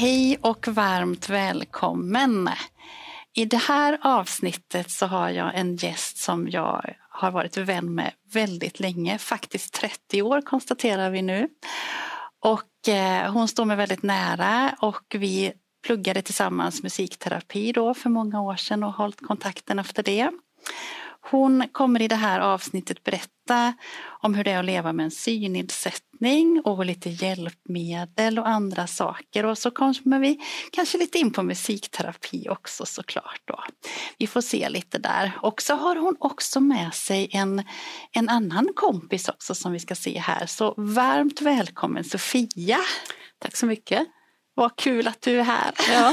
Hej och varmt välkommen! I det här avsnittet så har jag en gäst som jag har varit vän med väldigt länge, faktiskt 30 år konstaterar vi nu. Och eh, hon står mig väldigt nära och vi pluggade tillsammans musikterapi då för många år sedan och hållit kontakten efter det. Hon kommer i det här avsnittet berätta om hur det är att leva med en synnedsättning och lite hjälpmedel och andra saker. Och så kommer vi kanske lite in på musikterapi också såklart. Då. Vi får se lite där. Och så har hon också med sig en, en annan kompis också som vi ska se här. Så varmt välkommen Sofia! Tack så mycket! Vad kul att du är här! Ja,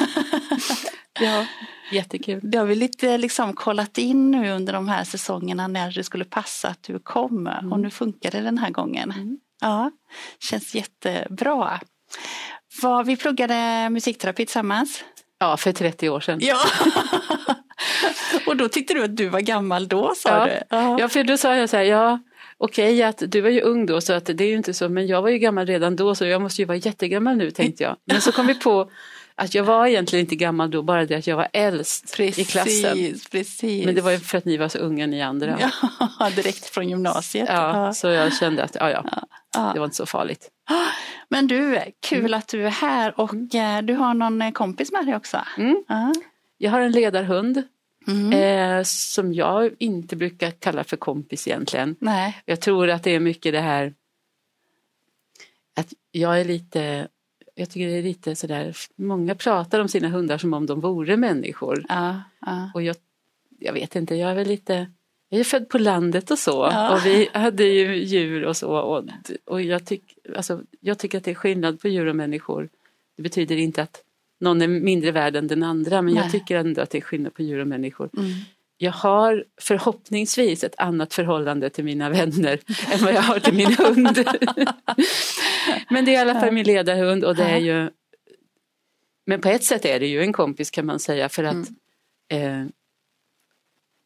ja jättekul. Det har vi lite liksom kollat in nu under de här säsongerna när det skulle passa att du kom mm. och nu funkar det den här gången. Mm. Ja, känns jättebra. Var, vi pluggade musikterapi tillsammans. Ja, för 30 år sedan. Ja. och då tyckte du att du var gammal då sa ja. du? Ja, för då sa jag så här, ja okej okay, att du var ju ung då så att det är ju inte så men jag var ju gammal redan då så jag måste ju vara jättegammal nu tänkte jag. Men så kom vi på att jag var egentligen inte gammal då, bara det att jag var äldst precis, i klassen. Precis. Men det var ju för att ni var så unga ni andra. Ja, direkt från gymnasiet. Ja, ja. så jag kände att ja, ja, ja, det var inte så farligt. Men du, kul mm. att du är här och mm. du har någon eh, kompis med dig också. Mm. Uh. Jag har en ledarhund Mm. Eh, som jag inte brukar kalla för kompis egentligen. Nej. Jag tror att det är mycket det här att jag är lite jag tycker det är lite sådär, många pratar om sina hundar som om de vore människor. Ja, ja. Och jag, jag vet inte, jag är väl lite, jag är född på landet och så ja. och vi hade ju djur och så och, och jag, tyck, alltså, jag tycker att det är skillnad på djur och människor. Det betyder inte att någon är mindre värd än den andra men Nej. jag tycker ändå att det är skillnad på djur och människor. Mm. Jag har förhoppningsvis ett annat förhållande till mina vänner än vad jag har till min hund. men det är i alla fall min ledarhund och det är ju Men på ett sätt är det ju en kompis kan man säga för att mm. eh,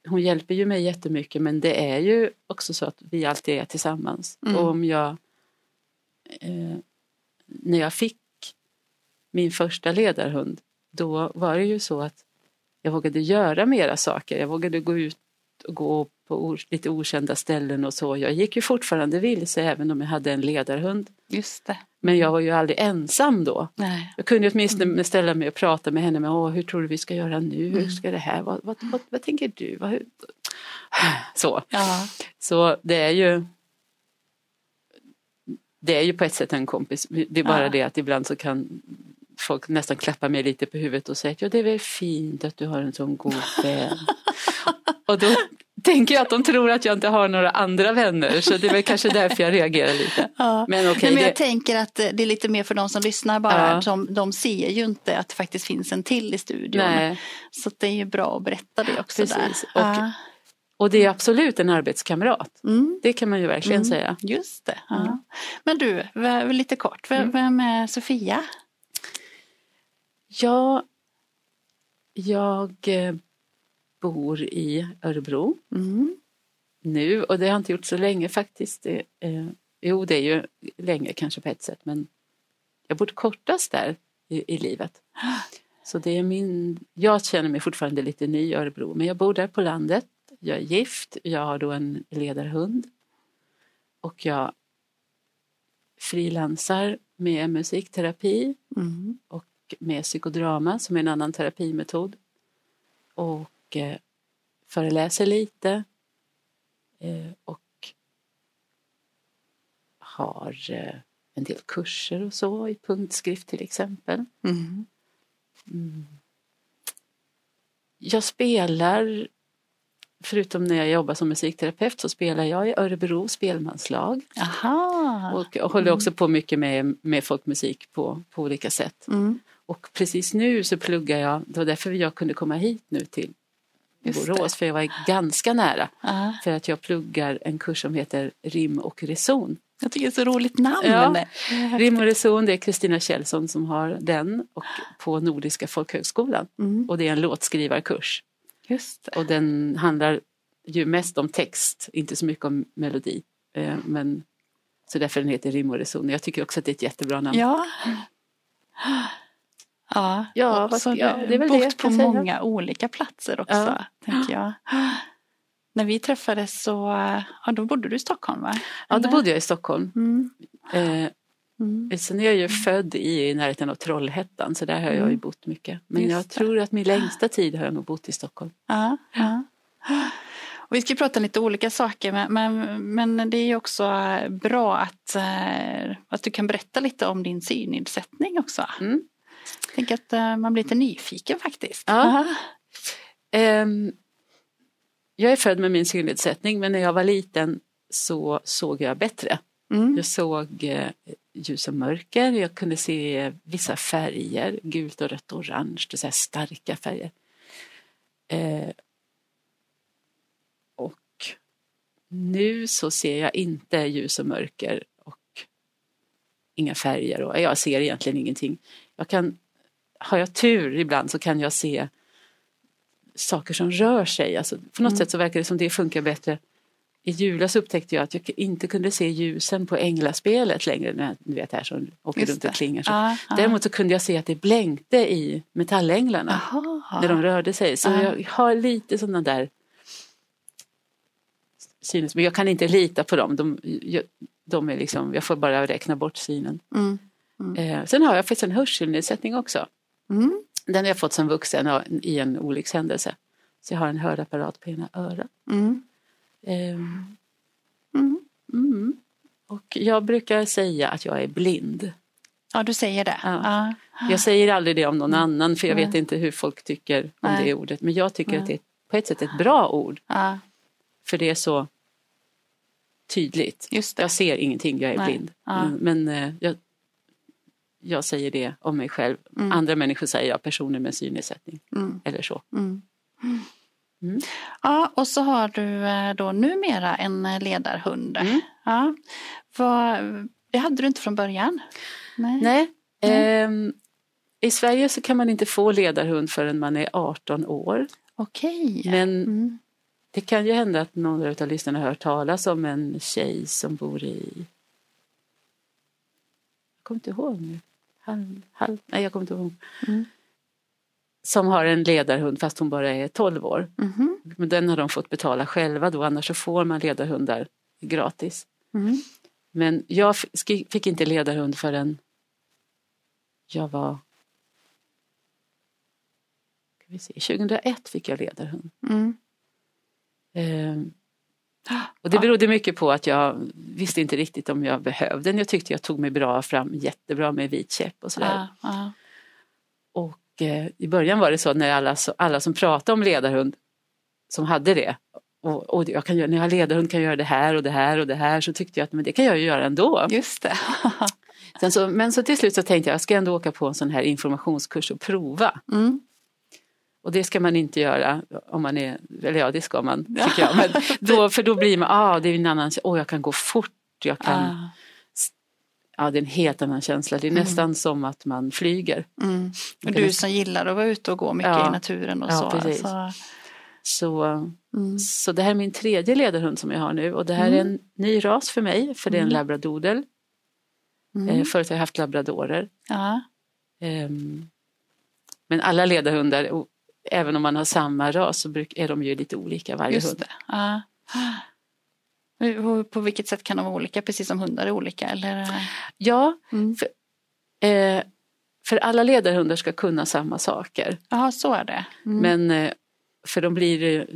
hon hjälper ju mig jättemycket men det är ju också så att vi alltid är tillsammans. Mm. Och om jag eh, när jag fick min första ledarhund, då var det ju så att jag vågade göra mera saker. Jag vågade gå ut och gå på lite okända ställen och så. Jag gick ju fortfarande vilse även om jag hade en ledarhund. Just det. Men jag var ju aldrig ensam då. Nej. Jag kunde åtminstone mm. ställa mig och prata med henne. Men, Åh, hur tror du vi ska göra nu? Hur mm. ska det här? Vad, vad, vad, vad tänker du? Vad, så. Ja. så det är ju det är ju på ett sätt en kompis. Det är bara ja. det att ibland så kan folk nästan klappar mig lite på huvudet och säger att ja, det är väl fint att du har en sån god vän. och då tänker jag att de tror att jag inte har några andra vänner så det är väl kanske därför jag reagerar lite. Ja. Men, okay, Nej, men jag det... tänker att det är lite mer för de som lyssnar bara, ja. som, de ser ju inte att det faktiskt finns en till i studion. Nej. Så det är ju bra att berätta det också. Precis. Där. Och, ja. och det är absolut en arbetskamrat. Mm. Det kan man ju verkligen mm. säga. Just det. Mm. Men du, lite kort, vem mm. är Sofia? Ja, jag eh, bor i Örebro mm. nu och det har jag inte gjort så länge faktiskt. Det, eh, jo, det är ju länge kanske på ett sätt men jag bor kortast där i, i livet. Så det är min, jag känner mig fortfarande lite ny i Örebro men jag bor där på landet. Jag är gift, jag har då en ledarhund och jag frilansar med musikterapi mm. och med psykodrama som är en annan terapimetod. Och eh, föreläser lite. Eh, och har eh, en del kurser och så i punktskrift till exempel. Mm. Mm. Jag spelar förutom när jag jobbar som musikterapeut så spelar jag i Örebro spelmanslag. Aha. Och jag håller också på mycket med, med folkmusik på, på olika sätt. Och precis nu så pluggar jag, det var därför jag kunde komma hit nu till Just Borås, för jag var ganska nära. Ja. För att jag pluggar en kurs som heter Rim och reson. Jag tycker det är så roligt namn. Ja. Rim och reson, det är Kristina Kjellson som har den och på Nordiska folkhögskolan. Mm. Och det är en låtskrivarkurs. Just det. Och den handlar ju mest om text, inte så mycket om melodi. Eh, Men, så därför den heter Rim och reson. Jag tycker också att det är ett jättebra namn. Ja. Ja, Ja, vad- så ja, det är väl det bott jag på säga. många olika platser också, Ja. tänker jag. När vi träffades så, ja då bodde du i Stockholm va? Ja, då bodde jag i Stockholm. Mm. Eh, Mm. Sen är jag ju född i närheten av Trollhättan så där har jag ju Mm. bott mycket. Men Just jag det. tror att min längsta tid har jag nog bott i Stockholm. Ja, ja. Och vi ska prata lite olika saker men, men, men det är ju också bra att, eh, att du kan berätta lite om din synnedsättning också. Mm. Jag tänker att eh, man blir lite nyfiken faktiskt. Ja. Ehm, jag är född med min synnedsättning men när jag var liten så såg jag bättre. Mm. Jag såg eh, ljus och mörker, jag kunde se vissa färger, gult och rött och orange, det är så här starka färger. Eh, och nu så ser jag inte ljus och mörker och inga färger och jag ser egentligen ingenting. Jag kan, har jag tur ibland så kan jag se saker som rör sig. Alltså, på något Mm. sätt så verkar det som det funkar bättre. I julas upptäckte jag att jag inte kunde se ljusen på änglaspelet längre. när- Du vet här som åker Just runt och klingar. Så. Ja, ja. Däremot så kunde jag se att det blänkte i metallänglarna Jaha. när de rörde sig. Så Ja. jag har lite sådana där synes, men jag kan inte lita på dem. De, jag, de är liksom, jag får bara räkna bort synen. Mm. Eh, sen har jag faktiskt en hörselnedsättning också. Mm. Den har jag fått som vuxen i en olyckshändelse. Så jag har en hörapparat på ena örat. Mm. Mm. mm. Och jag brukar säga att jag är blind. Ja, du säger det. Ja. Ja. Jag säger aldrig det om någon annan för jag vet inte hur folk tycker om Nej. det ordet. Men jag tycker Nej. att det är på ett sätt ett bra ord. För det är så tydligt. Jag ser ingenting, jag är Nej. blind. Ja. Men, men eh, jag, jag säger det om mig själv. Mm. Andra människor säger jag personer med synnedsättning. Mm. Eller så. Mm. Mm. Ja, och så har du eh, då numera en eh, ledarhund. Mm. Ja. Vad, det hade du inte från början? Nej. Nej. Ehm, I Sverige så kan man inte få ledarhund förrän man är 18 år. Okej. Men Mm. Det kan ju hända att någon av lyssnarna har hört talas om en tjej som bor i... Jag kommer inte ihåg nu. Hall, hall, nej, jag kommer inte ihåg. Mm. Som har en ledarhund fast hon bara är 12 år. Mhm. Men den har de fått betala själva då, annars så får man ledarhundar gratis. Mm. Men jag fick inte ledarhund förrän jag var... Ska vi se, 2001 fick jag ledarhund. Mm. Ehm, och det berodde mycket på att jag visste inte riktigt om jag behövde den. Jag tyckte jag tog mig bra fram, jättebra med vit käpp och sådär. Ja. Och eh, i början var det så när alla, alla som pratade om ledarhund som hade det och, och jag kan göra, när jag har ledarhund kan jag göra det här och det här och det här så tyckte jag att men det kan jag ju göra ändå. Just så, men så till slut så tänkte jag jag ska ändå åka på en sån här informationskurs och prova. Mm. Och det ska man inte göra om man är, eller ja det ska man tycker jag. Men då, för då blir man, ah det är en annan, åh jag kan gå fort, jag kan, Ah. ja det är en helt annan känsla. Det är Mm. nästan som att man flyger. Mm. Och du som gillar att vara ute och gå mycket Ja. i naturen och Ja, så. precis. Så, Så, mm. så det här är min tredje ledarhund som jag har nu och det här Mm. är en ny ras för mig för det är en Mm. labradoodle. Mm. Eh, förut har jag haft labradorer. Ja. Ehm, men alla ledarhundar, även om man har samma ras så är de ju lite olika varje Just hund. Ja. Hur- På vilket sätt kan de vara olika? Precis som hundar är olika? Eller? Ja, Mm. eh, för alla ledarhundar ska kunna samma saker. Ja, så är det. Mm. Men eh, för de blir,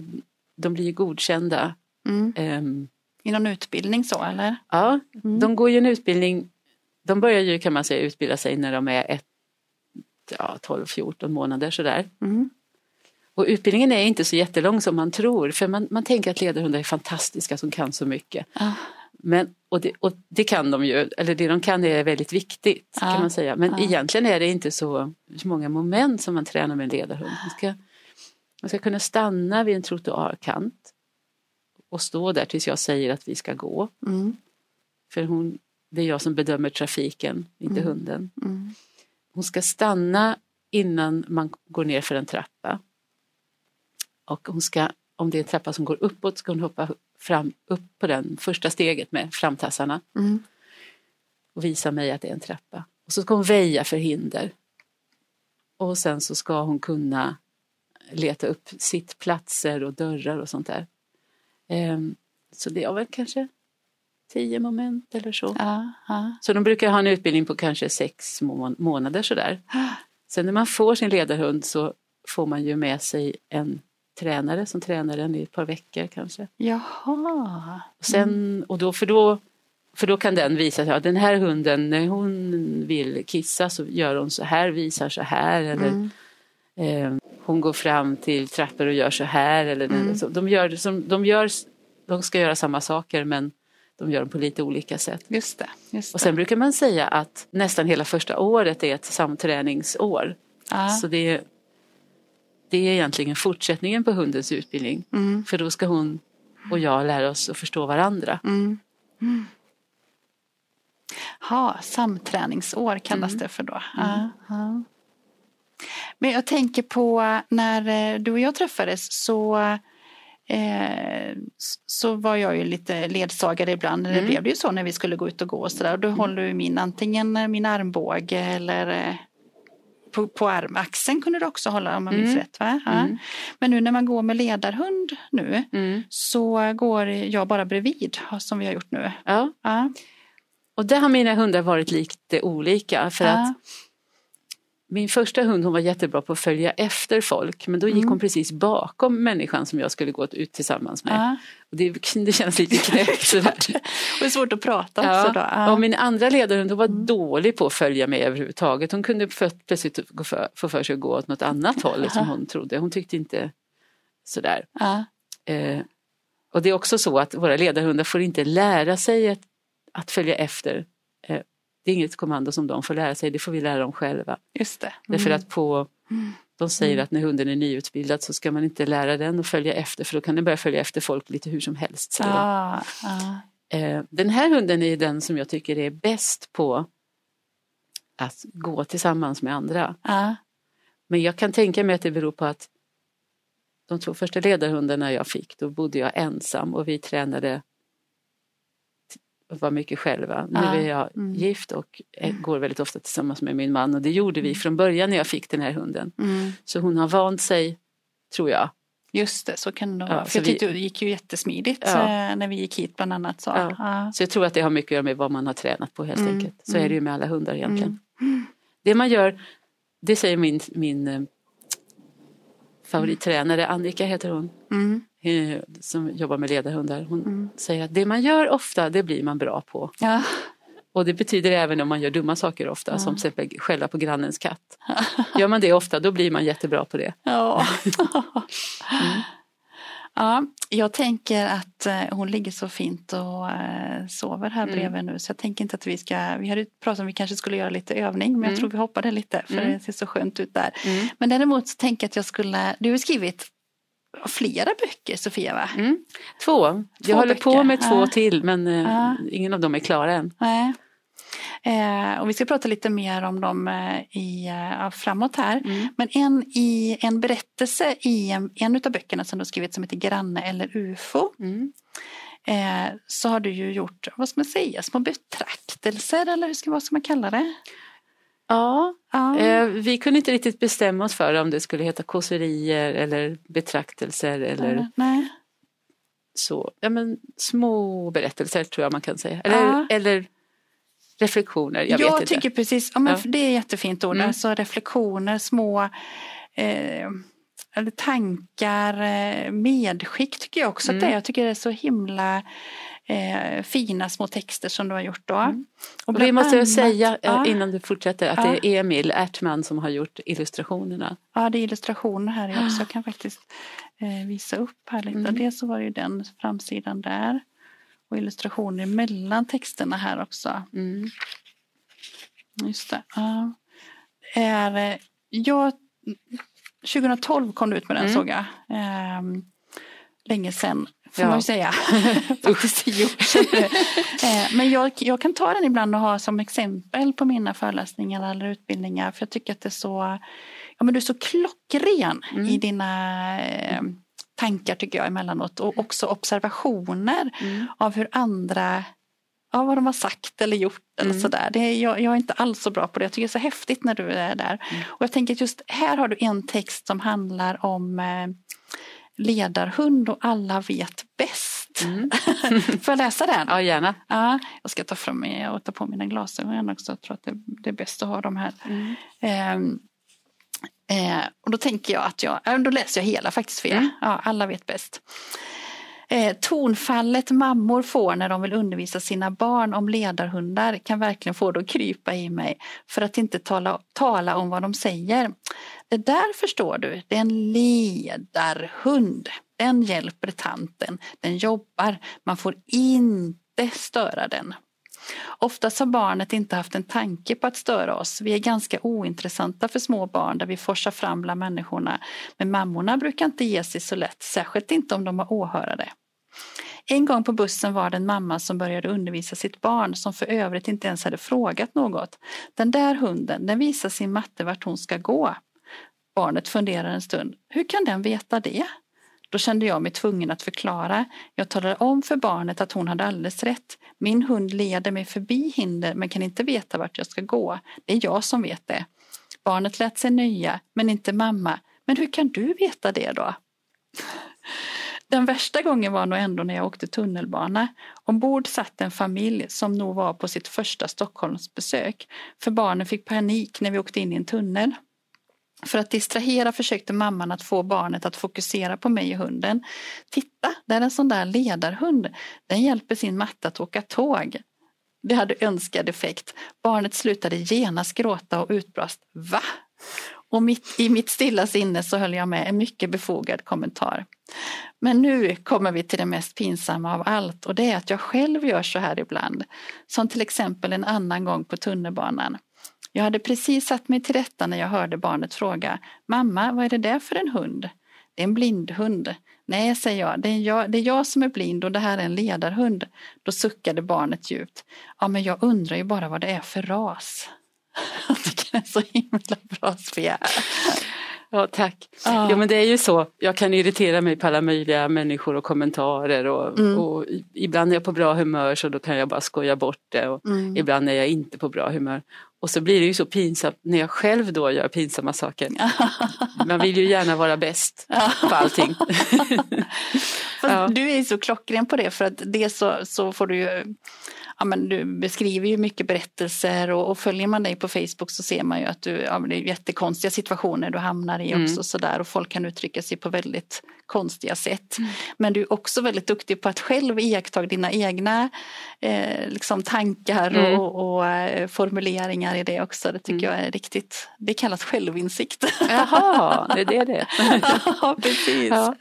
de blir godkända. Mm. Ehm, I någon utbildning så eller? ja, Mm. de går ju en utbildning. De börjar ju kan man säga utbilda sig när de är ett, ja, 12-14 månader sådär. Mm. Och utbildningen är inte så jättelång som man tror för man, man tänker att ledarhundar är fantastiska som kan så mycket. Ja. Men, och, det, och det kan de ju, eller det de kan är väldigt viktigt Ja. kan man säga. Men Ja. egentligen är det inte så, så många moment som man tränar med en ledarhund. Man ska, man ska kunna stanna vid en trottoarkant och stå där tills jag säger att vi ska gå. Mm. För hon, det är jag som bedömer trafiken, inte Mm. hunden. Mm. Hon ska stanna innan man går ner för en trappa. Och hon ska, om det är en trappa som går uppåt, ska hon hoppa fram, upp på den första steget med framtassarna Mm. och visa mig att det är en trappa. Och så ska hon väja för hinder. Och sen så ska hon kunna leta upp sittplatser och dörrar och sånt där. Ehm, så det är väl kanske tio moment eller så. Ja. Så de brukar ha en utbildning på kanske sex må- månader sådär. Sen när man får sin ledarhund så får man ju med sig en tränare som tränar den i ett par veckor kanske. Jaha. Och, sen, och då, för, då, för då kan den visa att ja, den här hunden när hon vill kissa så gör hon så här, visar så här. Eller Mm. eh, hon går fram till trappor och gör så här. Eller Mm. så de, gör, som, de, gör, de ska göra samma saker men de gör dem på lite olika sätt. Just det. Just Och sen brukar man säga att nästan hela första året är ett samträningsår. ja. Så det det är egentligen fortsättningen på hundens utbildning. Mm. För då ska hon och jag lära oss att förstå varandra. Mm. Mm. Ha, samträningsår kallas Mm. det för då. Ja. Men jag tänker på när eh, du och jag träffades så eh, så var jag ju lite ledsagare ibland. Det Mm. blev det ju så när vi skulle gå ut och gå och sådär. Då håller du min antingen min armbåge eller eh, på, på armaxeln kunde du också hålla om man minns Mm. rätt. Va? Ja. Mm. Men nu när man går med ledarhund nu Mm. så går jag bara bredvid som vi har gjort nu. Ja. Ja. Och där har mina hundar varit lite olika. För Ja. att min första hund hon var jättebra på att följa efter folk men då gick Mm. hon precis bakom människan som jag skulle gå ut tillsammans med. Ja. Och det, det känns lite. Och det är svårt att prata Ja. också då. Ja. Och min andra ledarhund hon var Mm. dålig på att följa med överhuvudtaget. Hon kunde för, plötsligt gå för, få för sig att gå åt något annat håll som hon trodde. Hon tyckte inte sådär. Eh, och det är också så att våra ledarhundar får inte lära sig att, att följa efter. Det är inget kommando som de får lära sig, det får vi lära dem själva. Just det. Därför Mm. att på, de säger att när hunden är nyutbildad så ska man inte lära den att följa efter för då kan den börja följa efter folk lite hur som helst. Ja, ja. Eh, den här hunden är den som jag tycker är bäst på att gå tillsammans med andra. Ja. Men jag kan tänka mig att det beror på att de två första ledarhundarna jag fick, då bodde jag ensam och vi tränade var mycket själva. Nu är jag mm. gift och eh, går väldigt ofta tillsammans med min man och det gjorde vi från början när jag fick den här hunden. Mm. Så hon har vant sig, tror jag. Just det, så kan det Ja, vara. För jag vi- tyckte det gick ju jättesmidigt Ja. eh, när vi gick hit bland annat. Så. Ja. Så jag tror att det har mycket att göra med vad man har tränat på helt Mm, enkelt. Så mm. är det ju med alla hundar egentligen. Mm. Det man gör, det säger min, min eh, favorittränare, Annika heter hon, Mm. Eh, som jobbar med ledarhundar. Hon Mm. säger att det man gör ofta, det blir man bra på. Ja. Och det betyder även om man gör dumma saker ofta, Ja. som till exempel skälla på grannens katt. Gör man det ofta, då blir man jättebra på det. Ja. ja, jag tänker att eh, hon ligger så fint och eh, sover här Mm. bredvid nu så jag tänker inte att vi ska, vi hade pratat om att vi kanske skulle göra lite övning men jag Mm. tror vi hoppade lite för Mm. det ser så skönt ut där. Men däremot så tänker jag att jag skulle, du har skrivit flera böcker Sofia va? Mm. Två. Jag håller på böcker. med två Ja. till men eh, Ja. ingen av dem är klara än. Nej. Eh, och vi ska prata lite mer om dem eh, i, eh, framåt här. Mm. Men en, i, en berättelse i en, en av böckerna som du har skrivit som heter Granne eller UFO. Mm. Eh, så har du ju gjort, vad ska man säga, små betraktelser eller hur ska, vad ska man kalla det? Ja, Ja. Eh, vi kunde inte riktigt bestämma oss för om det skulle heta kåserier eller betraktelser eller Nej. så. Ja, men små berättelser tror jag man kan säga. Eller, Ja. eller reflektioner, jag, Jag, vet inte. tycker precis, ja, men det är jättefint ord, Mm. alltså reflektioner, små eh, eller tankar, eh, medskick tycker jag också mm. att det är. Jag tycker det är så himla eh, fina små texter som du har gjort då. Mm. Och, vi måste annat, säga eh, ja, innan du fortsätter att ja. det är Emil Ertman som har gjort illustrationerna. Ja, det är illustrationer här också. Jag kan faktiskt eh, visa upp här lite. Mm. Dels så var det ju den framsidan där och illustrationer mellan texterna här också. Mm. Just det. Ja. Är, eh, jag, 2012 kom du ut med den mm. såg jag. Eh, länge sedan får ja. man ju säga. Faktiskt sedan. Eh, men jag, jag kan ta den ibland och ha som exempel på mina föreläsningar eller utbildningar. För jag tycker att det är så, ja men du är så klockren mm. i dina eh, tankar tycker jag emellanåt. Och också observationer mm. av hur andra ja, vad de har sagt eller gjort eller mm. sådär. Det är, jag, jag, är inte alls så bra på det. Jag tycker det är så häftigt när du är där. Mm. Och jag tänker att just här har du en text som handlar om eh, ledarhund och alla vet bäst. Mm. Får jag läsa den? Ja, gärna. Ja, jag ska ta fram mig och ta på mina glasögon också. Jag tror att det, det är bäst att ha dem här. Mm. Eh, Eh, och då tänker jag att jag, då läser jag hela faktiskt för er. Mm. Ja, alla vet bäst. Eh, tonfallet mammor får när de vill undervisa sina barn om ledarhundar kan verkligen få det att krypa i mig för att inte tala, tala om vad de säger. Det där förstår du, det är en ledarhund. Den hjälper tanten, den jobbar, man får inte störa den. Oftast har barnet inte haft en tanke på att störa oss. Vi är ganska ointressanta för små barn där vi forsar fram bland människorna. Men mammorna brukar inte ge sig så lätt, särskilt inte om de har åhörare. En gång på bussen var det en mamma som började undervisa sitt barn som för övrigt inte ens hade frågat något. Den där hunden, den visar sin matte vart hon ska gå. Barnet funderar en stund. Hur kan den veta det? Då kände jag mig tvungen att förklara. Jag talade om för barnet att hon hade alldeles rätt. Min hund leder mig förbi hinder men kan inte veta vart jag ska gå. Det är jag som vet det. Barnet lät sig nöja, men inte mamma. Men hur kan du veta det då? Den värsta gången var nog ändå när jag åkte tunnelbana. Ombord satt en familj som nog var på sitt första Stockholmsbesök. För barnen fick panik när vi åkte in i en tunnel. För att distrahera försökte mamman att få barnet att fokusera på mig och hunden. Titta, där är en sån där ledarhund. Den hjälper sin matte att åka tåg. Det hade önskad effekt. Barnet slutade genast gråta och utbrast Va? Och mitt, i mitt stilla sinne så höll jag med en mycket befogad kommentar. Men nu kommer vi till det mest pinsamma av allt och det är att jag själv gör så här ibland. Som till exempel en annan gång på tunnelbanan. Jag hade precis satt mig till rätta när jag hörde barnet fråga Mamma, vad är det där för en hund? Det är en blindhund. Nej, säger jag, det är jag, det är jag som är blind och det här är en ledarhund. Då suckade barnet djupt. Ja, men jag undrar ju bara vad det är för ras. Jag tycker det är så himla bra spel. Ja, tack. Ja. Jo, men det är ju så. Jag kan irritera mig på alla möjliga människor och kommentarer och, mm. och ibland är jag på bra humör så då kan jag bara skoja bort det och mm. ibland är jag inte på bra humör. Och så blir det ju så pinsamt när jag själv då gör pinsamma saker. Man vill ju gärna vara bäst på allting. ja. Du är så klockren på det för att det så, så får du ju ja, men du beskriver ju mycket berättelser och, och, följer man dig på Facebook så ser man ju att du, ja, det är jättekonstiga situationer du hamnar i också mm. sådär och folk kan uttrycka sig på väldigt konstiga sätt. Mm. Men du är också väldigt duktig på att själv iaktta dina egna eh, liksom tankar mm. och, och eh, formuleringar i det också. Det tycker mm. jag är riktigt, det kallas självinsikt. Jaha, det är det det Ja, precis. Ja.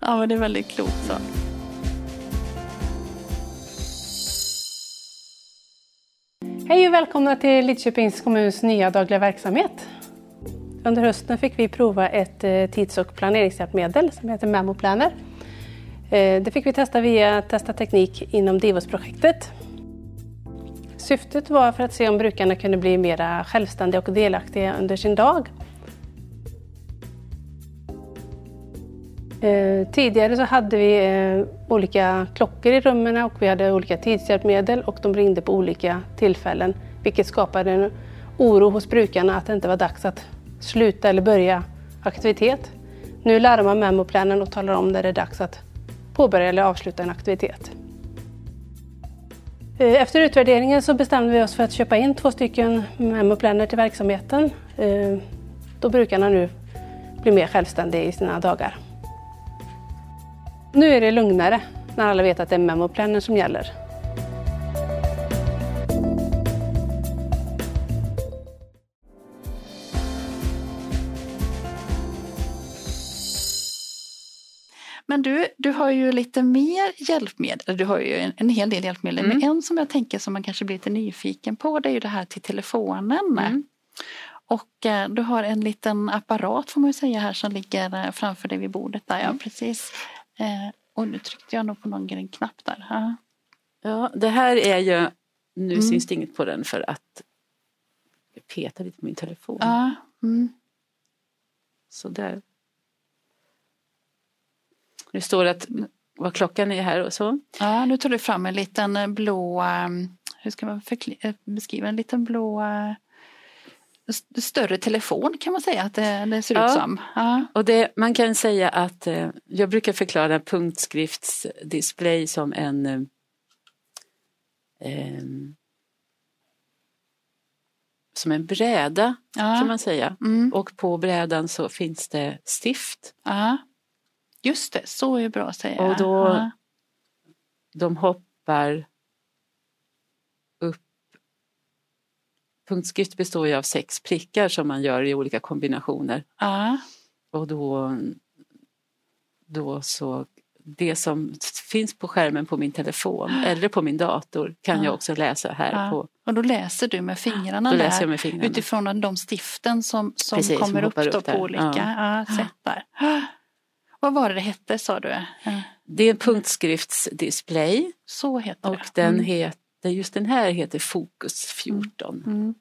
ja, men det är väldigt klokt så. Hej och välkomna till Lidköpings kommuns nya dagliga verksamhet. Under hösten fick vi prova ett eh, tids och planeringshjälpmedel som heter Memo Planner. Eh, det fick vi testa via Testa Teknik inom Divos-projektet. Syftet var för att se om brukarna kunde bli mer självständiga och delaktiga under sin dag Eh, tidigare så hade vi eh, olika klockor i rummen och vi hade olika tidshjälpmedel och de ringde på olika tillfällen vilket skapade en oro hos brukarna att det inte var dags att sluta eller börja aktivitet. Nu larmar memoplanen och talar om när det är dags att påbörja eller avsluta en aktivitet. Eh, efter utvärderingen så bestämde vi oss för att köpa in två stycken memoplaner till verksamheten eh, då brukarna nu blir mer självständiga i sina dagar. Nu är det lugnare när alla vet att det är memoplanen som gäller. Men du, du har ju lite mer hjälpmedel. Du har ju en, en hel del hjälpmedel. Mm. Men en som jag tänker som man kanske blir lite nyfiken på det är ju det här till telefonen. Mm. Och eh, du har en liten apparat får man ju säga här som ligger eh, framför dig vid bordet där. Ja, Mm. precis. Eh, och nu tryckte jag nog på någon knapp där. Ja. Ja, det här är ju, nu Mm. syns det inget på den för att jag petar lite på min telefon. Ja, mm. Så där. Nu står det att vad klockan är här och så. ja, nu tar du fram en liten eh, blå, eh, hur ska man eh, beskriva en liten blå st- större telefon kan man säga att det, det ser Ja. ut som. Ja. Och det, man kan säga att eh, jag brukar förklara punktskriftsdisplay som en eh, em, som en bräda Ja. kan man säga. Mm. Och på brädan så finns det stift. Ja. Just det, så är bra att säga. Och då-. De hoppar upp. Punktskrift består ju av sex prickar som man gör i olika kombinationer. Ja. Och då, då så, det som finns på skärmen på min telefon eller på min dator kan Ja. jag också läsa här Ja. på. Och då läser du med fingrarna där med fingrarna. utifrån de stiften som, som Precis, som kommer upp, hoppar då upp på olika sätt där. Vad var det det hette sa du? Det är en punktskriftsdisplay Så heter och det. den Mm. heter, just den här heter Fokus 14. Mm.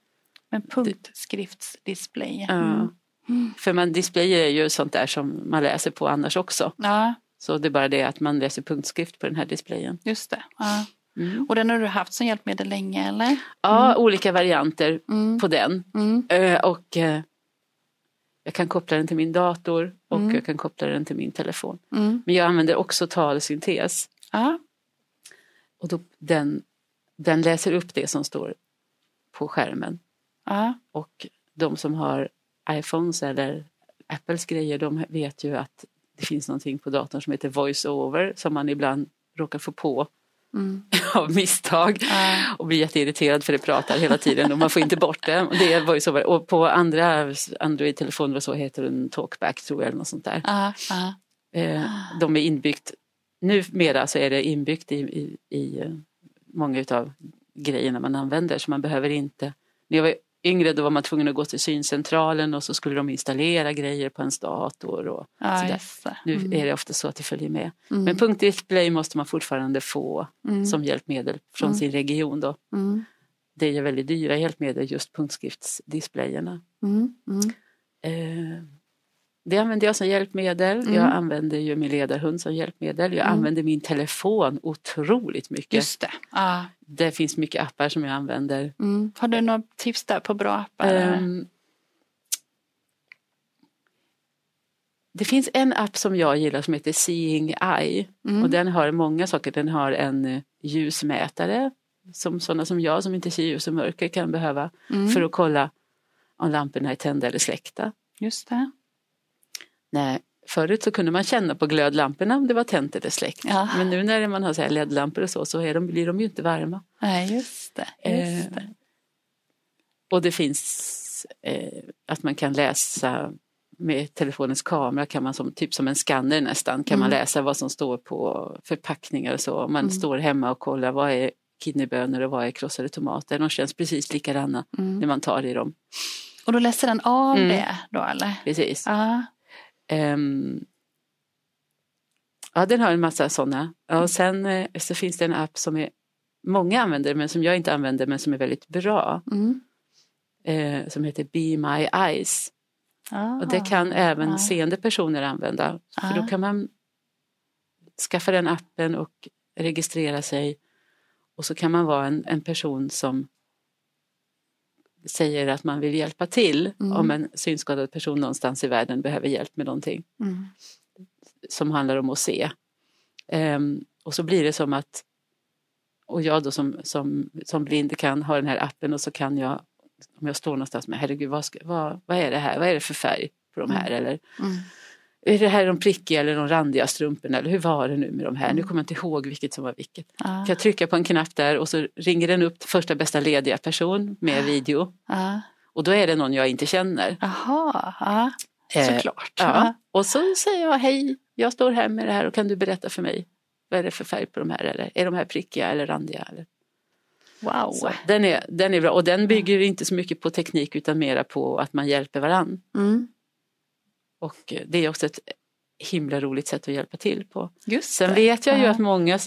En punktskriftsdisplay. Ja. Mm. Mm. För man displayer är ju sånt där som man läser på annars också. Ja, Så det är bara det att man läser punktskrift på den här displayen. just det. Ja. Mm. Och den har du haft som hjälpmedel länge eller? Ja, olika varianter Mm. på den. Mm. Eh, Och eh, jag kan koppla den till min dator och Mm. jag kan koppla den till min telefon. Mm. Men jag använder också talsyntes. Ja. Och då, den, den läser upp det som står på skärmen. Ja. Och de som har iPhones eller Apples grejer de vet ju att det finns någonting på datorn som heter voice-over som man ibland råkar få på Mm. av misstag Ja. och blir jätteirriterad för det pratar hela tiden och man får inte bort det. Och det är voice-over. Och på andra Android-telefoner så heter den talkback tror jag eller något sånt där. Ja. Eh, de är inbyggt, numera så är det inbyggt i, i, i eh, många utav grejerna man använder så man behöver inte, när jag var yngre då var man tvungen att gå till syncentralen och så skulle de installera grejer på ens dator och Ja, sådär. det. Nu Mm. är det ofta så att det följer med. Mm. Men punktdisplay måste man fortfarande få Mm. som hjälpmedel från Mm. sin region då. Mm. Det är ju väldigt dyra hjälpmedel just punktskriftsdisplayerna. Mm. Mm. Eh, det använder jag som hjälpmedel. Mm. Jag använder ju min ledarhund som hjälpmedel. Jag Mm. använder min telefon otroligt mycket. Just det. Ja. Det finns mycket appar som jag använder. Mm. Har du några tips där på bra appar? Ehm, det finns en app som jag gillar som heter Seeing Eye. Mm. Och den har många saker. Den har en eh, ljusmätare som sådana som jag som inte ser ljus och mörker kan behöva Mm. för att kolla om lamporna är tända eller släckta. Just det. Nej, förut så kunde man känna på glödlamporna om det var tänt eller släckt. Ja. Men nu när man har LED-lampor och så, så är de, blir de ju inte varma. Nej, just det. Just Eh, det. Och det finns eh, att man kan läsa med telefonens kamera kan man som, typ som en skanner nästan, kan man Mm. läsa vad som står på förpackningar och så. Man Mm. står hemma och kollar vad är kidneybönor och vad är krossade tomater. De känns precis likadana Mm. när man tar i dem. Och då läser den av Mm. det då eller? Precis. Ja. Ehm, ja, den har en massa sådana. Ja, och sen eh, så finns det en app som är, många använder men som jag inte använder men som är väldigt bra. Mm. Eh, som heter Be My Eyes. Ja. Och det kan även ja. seende personer använda. För då kan man skaffa den appen och registrera sig. Och så kan man vara en, en person som säger att man vill hjälpa till Mm. om en synskadad person någonstans i världen behöver hjälp med någonting Mm. som handlar om att se. Ehm, och så blir det som att, och jag då som, som, som blind kan ha den här appen och så kan jag, om jag står någonstans med, herregud vad, ska, vad, vad är det här, vad är det för färg på de här eller Mm. Är det här de prickiga eller de randiga strumporna eller hur var det nu med de här? Nu kommer jag inte ihåg vilket som var vilket. Ja. Kan jag trycka på en knapp där och så ringer den upp första bästa lediga person med video Ja. och då är det någon jag inte känner. Jaha, ja. Eh, såklart. Ja. Och så säger jag hej, jag står här med det här och kan du berätta för mig vad är det för färg på de här eller är de här prickiga eller randiga? Eller? Wow. Så, den, är, den är bra och den bygger inte så mycket på teknik utan mera på att man hjälper varann. Mm. Och eh, det är också ett himla roligt sätt att hjälpa till på. Just Sen det. vet jag ju Ja. att många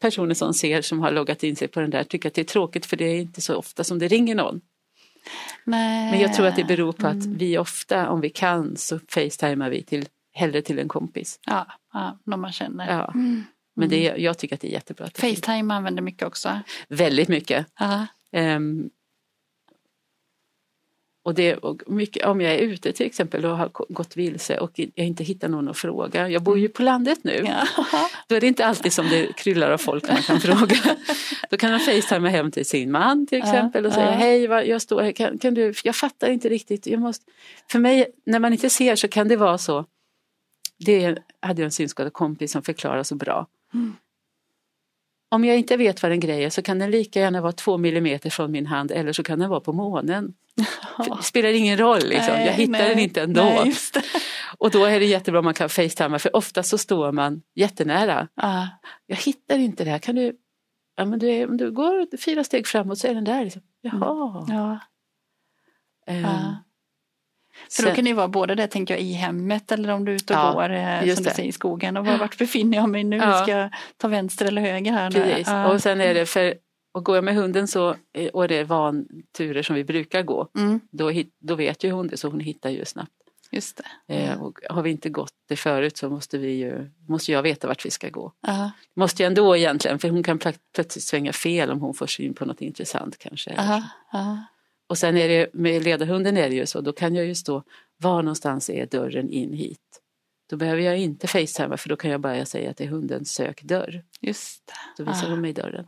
personer som ser som har loggat in sig på den där tycker att det är tråkigt för det är inte så ofta som det ringer någon. Nej. Men jag tror att det beror på att Mm. vi ofta om vi kan så facetimar vi till, hellre till en kompis. Ja, ja någon man känner. Ja. Mm. Men det, är- jag tycker att det är jättebra. Facetime använder mycket också. Väldigt mycket. Ja. Och det, och mycket, om jag är ute till exempel och har gått vilse och jag inte hittar någon att fråga. Jag bor ju på landet nu. Ja. Då är det inte alltid som det kryllar av folk man kan fråga. Då kan man facetima hem till sin man till exempel och säga ja. hej, jag står här, kan, kan du, jag fattar inte riktigt. Jag måste... För mig, när man inte ser så kan det vara så. Det hade jag en synskadad kompis som förklarade så bra. Mm. Om jag inte vet vad en grej är så kan den lika gärna vara två millimeter från min hand eller så kan den vara på månen. För Det spelar ingen roll, liksom. jag Nej, hittar nej, den inte ändå. Nej. Och då är det jättebra om man kan facetima för ofta så står man jättenära. Ja. Jag hittar inte det här, kan du... Ja, men du, om du går fyra steg framåt så är den där. Liksom. Jaha. Ja. Ehm, Ja. För då kan det vara både det tänker jag i hemmet eller om du är ute och Ja, går eh, som du säger i skogen. Och var, vart befinner jag mig nu? Ja. Ska jag ta vänster eller höger här? Precis. Ja. Och sen är det för och går jag med hunden så eh, och det är vanturer som vi brukar gå Mm, då, då vet ju hon det så hon hittar ju snabbt. just det. Eh, och har vi inte gått det förut så måste, vi ju, måste jag veta vart vi ska gå. Ja. Måste jag ändå egentligen för hon kan plö- plötsligt svänga fel om hon får syn på något intressant kanske. Ja. Och sen är det med ledarhunden är det ju så, då kan jag ju stå, var någonstans är dörren in hit? Då behöver jag inte facetima för då kan jag bara säga att det är hundens sökdörr. Just det. Då visar hon mig dörren.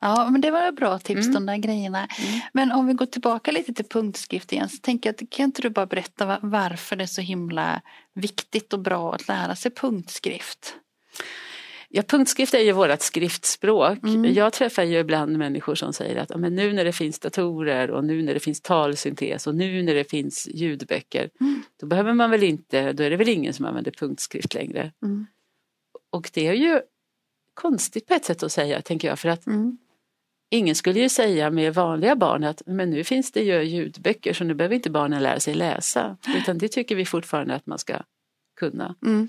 Ja. Men det var ett bra tips Mm. de där grejerna. Mm. Men om vi går tillbaka lite till punktskrift igen så tänker jag att kan inte du bara berätta va- varför det är så himla viktigt och bra att lära sig punktskrift? Ja, punktskrift är ju vårt skriftspråk. Mm. Jag träffar ju ibland människor som säger att "Ja, men nu när det finns datorer och nu när det finns talsyntes och nu när det finns ljudböcker Mm. då behöver man väl inte, då är det väl ingen som använder punktskrift längre. Mm. Och det är ju konstigt på ett sätt att säga, tänker jag, för att Mm. ingen skulle ju säga med vanliga barn att men nu finns det ju ljudböcker så nu behöver inte barnen lära sig läsa. Utan det tycker vi fortfarande att man ska kunna. Mm.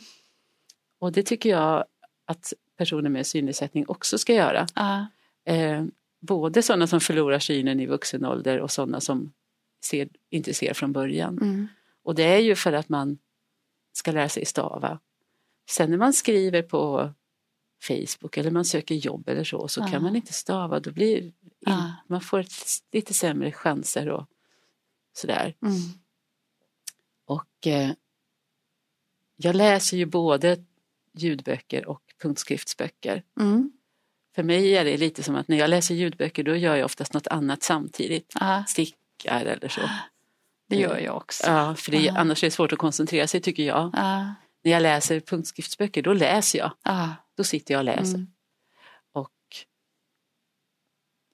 Och det tycker jag att personer med synnedsättning också ska göra. Ja. Eh, både sådana som förlorar synen i vuxen ålder och sådana som ser, inte ser från början. Mm. Och det är ju för att man ska lära sig stava. Sen när man skriver på Facebook eller man söker jobb eller så, så Ja. kan man inte stava. Då blir in, Ja. man får ett, lite sämre chanser och sådär. Mm. Och eh, jag läser ju både ljudböcker och punktskriftsböcker. Mm. För mig är det lite som att när jag läser ljudböcker då gör jag oftast något annat samtidigt. Ja, Stickar eller så. det gör jag också. Ja, för det, annars är det svårt att koncentrera sig tycker jag. Ja. När jag läser punktskriftsböcker då läser jag. Ja. Då sitter jag och läser. Mm. Och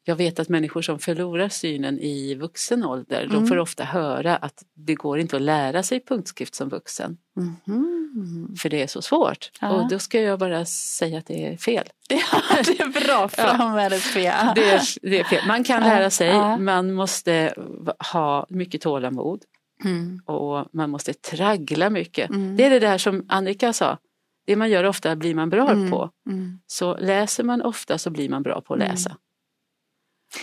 jag vet att människor som förlorar synen i vuxen ålder, de Mm. får ofta höra att det går inte att lära sig punktskrift som vuxen. Mhm. För det är så svårt. Ja. Och då ska jag bara säga att det är fel. Ja, det är bra framhållet Svea. Det är, det är fel. Man kan Ja, lära sig, ja. man måste ha mycket tålamod Mm. och man måste traggla mycket. Mm. Det är det där som Annika sa, det man gör ofta blir man bra Mm. på. Mm. Så läser man ofta så blir man bra på att Mm. läsa.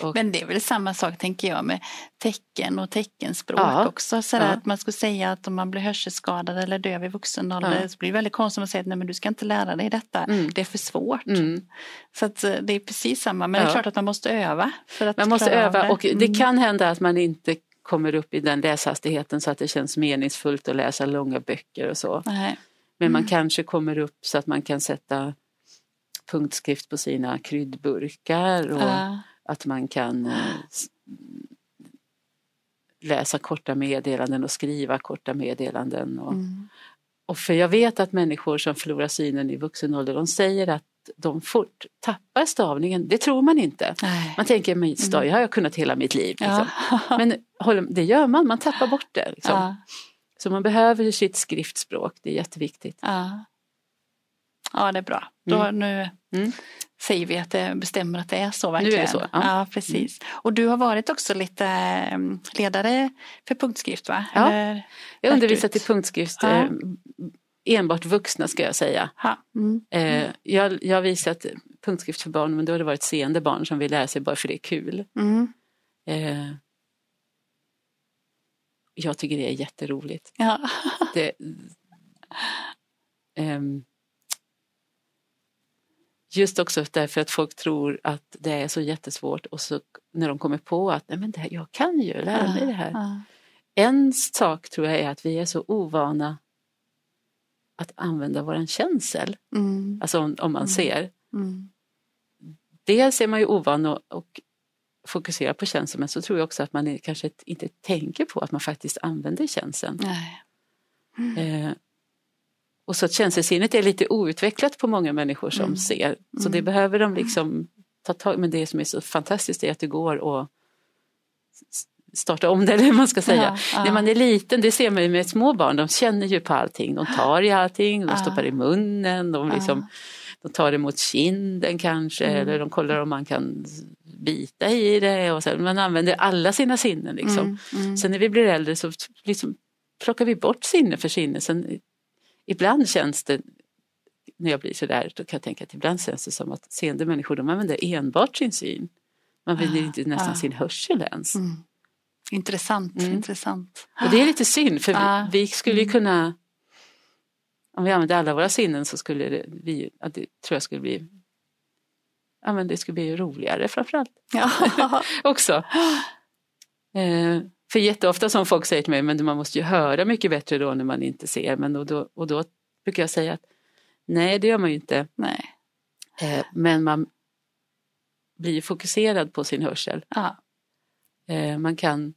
Och, Men det är väl samma sak tänker jag med tecken och teckenspråk Ja. också. Så där Ja. Att man skulle säga att om man blir hörselskadad eller döv i vuxen ålder Ja. så blir det väldigt konstigt om man säger att nej men du ska inte lära dig detta. Mm. Det är för svårt. mm. Så att eh, det är precis samma. Men det är klart att man måste öva. För att Man måste öva och det Mm. kan hända att man inte kommer upp i den läshastigheten så att det känns meningsfullt att läsa långa böcker och så. Nej. Men man Mm. kanske kommer upp så att man kan sätta punktskrift på sina kryddburkar och Ja. att man kan s- läsa korta meddelanden och skriva korta meddelanden. Och, Mm. och för jag vet att människor som förlorar synen i vuxen ålder, de säger att de fort tappar stavningen. Det tror man inte. Nej. Man tänker, men stav har jag kunnat hela mitt liv. Liksom. Ja. Men det gör man, man tappar bort det. Liksom. Ja. Så man behöver sitt skriftspråk, det är jätteviktigt. Ja. ja, det är bra. Då, nu Mm. säger vi att det bestämmer att det är så Nu är det verkligen. så, ja. Ja. precis. Och du har varit också lite eh, ledare för punktskrift va? Ja. Eller, Jag Verkligt. i punktskrift, Ja. eh, enbart vuxna ska jag säga. Mm. Eh, jag, jag har visat punktskrift för barn men då har det varit seende barn som vill lära sig bara för det är kul. Mm. Jag tycker det är jätteroligt. Ja. Det, ehm, just också därför att folk tror att det är så jättesvårt och så när de kommer på att Nej, men det här, jag kan ju lära mig det här. Ja. En sak tror jag är att vi är så ovana att använda våran känsel. Mm. Alltså om, om man ser. Mm. Dels är man ju ovan och, och fokuserar på känslan men så tror jag också att man kanske inte tänker på att man faktiskt använder känseln. Nej. Eh, och så att känslosinnet är lite outvecklat på många människor som Mm. ser. Så det behöver de liksom ta tag Men det som är så fantastiskt är att det går att starta om det, eller hur man ska säga. Ja, ja. När man är liten, det ser man ju med små barn, de känner ju på allting. De tar i allting, de stoppar i munnen, de, liksom, de tar emot kinden kanske, Mm. eller de kollar om man kan bita i det. Och så. Man använder alla sina sinnen. Liksom. Mm. Mm. Sen när vi blir äldre så liksom plockar vi bort sinne för sinne. Sen, ibland känns det, när jag blir sådär, då kan jag tänka att ibland känns det som att seende människor de använder enbart sin syn. Man använder Ah, inte nästan ah. sin hörsel ens. Mm. Intressant, Mm. intressant. Och det är lite synd för Ah. vi, vi skulle ju Mm. kunna, om vi använde alla våra sinnen så skulle det, vi, det tror jag skulle bli, ja men det skulle bli roligare framförallt. Ja. också. Eh, för jätteofta som folk säger till mig, men man måste ju höra mycket bättre då när man inte ser. Men och då, och då brukar jag säga att nej, det gör man ju inte. Nej. Eh, men man blir fokuserad på sin hörsel. Eh, man kan,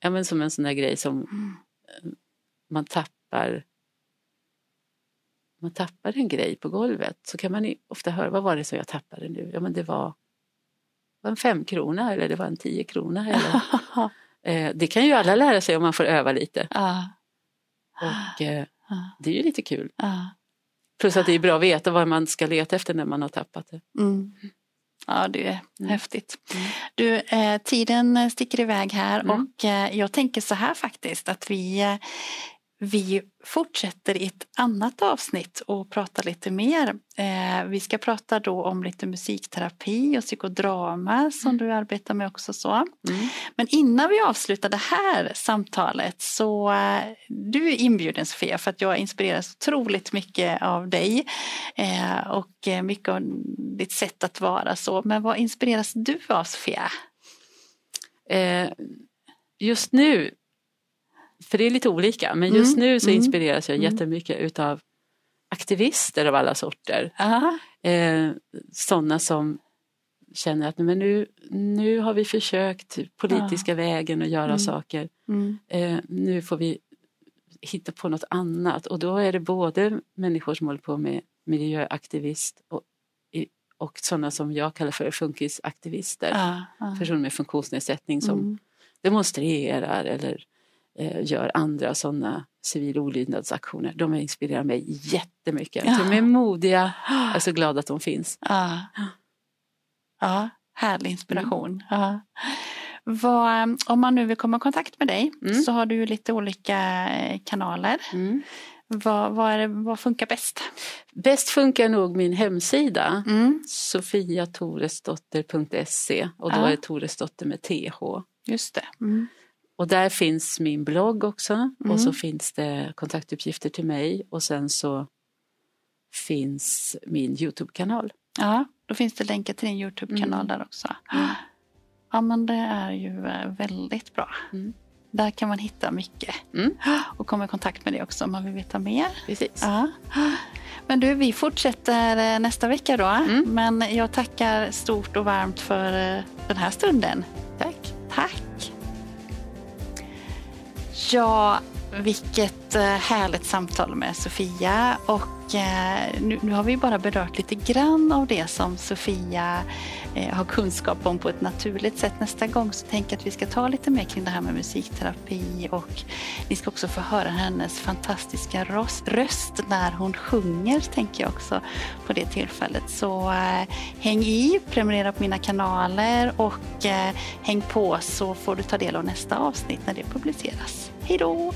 ja men som en sån där grej som Mm. eh, man tappar man tappar en grej på golvet så kan man ofta höra, vad var det som jag tappade nu? Ja men det var, var en femkrona eller det var en tio krona. Eller, eh, det kan ju alla lära sig om man får öva lite. Ja. Och eh, Ja. det är ju lite kul. Plus att det är bra att veta vad man ska leta efter när man har tappat det. Mm. Ja, det är Mm. häftigt. Mm. Du, eh, tiden sticker iväg här Mm. och eh, jag tänker så här faktiskt att vi, eh, vi fortsätter i ett annat avsnitt och pratar lite mer. Eh, vi ska prata då om lite musikterapi och psykodrama som du arbetar med också så. Mm. Men innan vi avslutar det här samtalet så eh, du är inbjuden Sofia för att jag inspireras otroligt mycket av dig eh, och eh, mycket av ditt sätt att vara så. Men vad inspireras du av Sofia? Eh, just nu, för det är lite olika, men just Mm, nu så mm, inspireras jag mm. jättemycket utav aktivister av alla sorter. Ja, Eh, sådana som känner att men nu, nu har vi försökt politiska vägen att göra Mm. saker. mm, Eh, nu får vi hitta på något annat och då är det både människor som håller på med miljöaktivist och, och sådana som jag kallar för funkisaktivister. ja, ja. Personer med funktionsnedsättning som Mm, demonstrerar eller gör andra sådana civil olydnadsaktioner. De inspirerar mig jättemycket. Ja. De är modiga, jag är så glad att de finns. ja. ja, härlig inspiration. Ja. Vad, om man nu vill komma i kontakt med dig Mm. så har du ju lite olika eh, kanaler. Vad, vad, är det, vad funkar bäst? Bäst funkar nog min hemsida Mm, sofiatoresdotter.se och då Ja. är det Toresdotter med TH. just det. Mm. Och där finns min blogg också Mm. och så finns det kontaktuppgifter till mig och sen så finns min Youtube-kanal. Ja, då finns det länkar till din Youtube-kanal Mm. där också. Ja, men det är ju eh, väldigt bra. Mm. Där kan man hitta mycket Mm. och komma i kontakt med dig också om man vill veta mer. Precis. Ja. Men du, vi fortsätter eh, nästa vecka då. Mm. Men jag tackar stort och varmt för eh, den här stunden. Tack. Tack! Ja vilket eh, härligt samtal med Sofia och eh, nu, nu, har vi bara berört lite grann av det som Sofia eh, har kunskap om på ett naturligt sätt. Nästa gång så tänker jag att vi ska ta lite mer kring det här med musikterapi och ni ska också få höra hennes fantastiska röst när hon sjunger, tänker jag också på det tillfället. Så häng i, prenumerera på mina kanaler och häng på så får du ta del av nästa avsnitt när det publiceras. Hej då!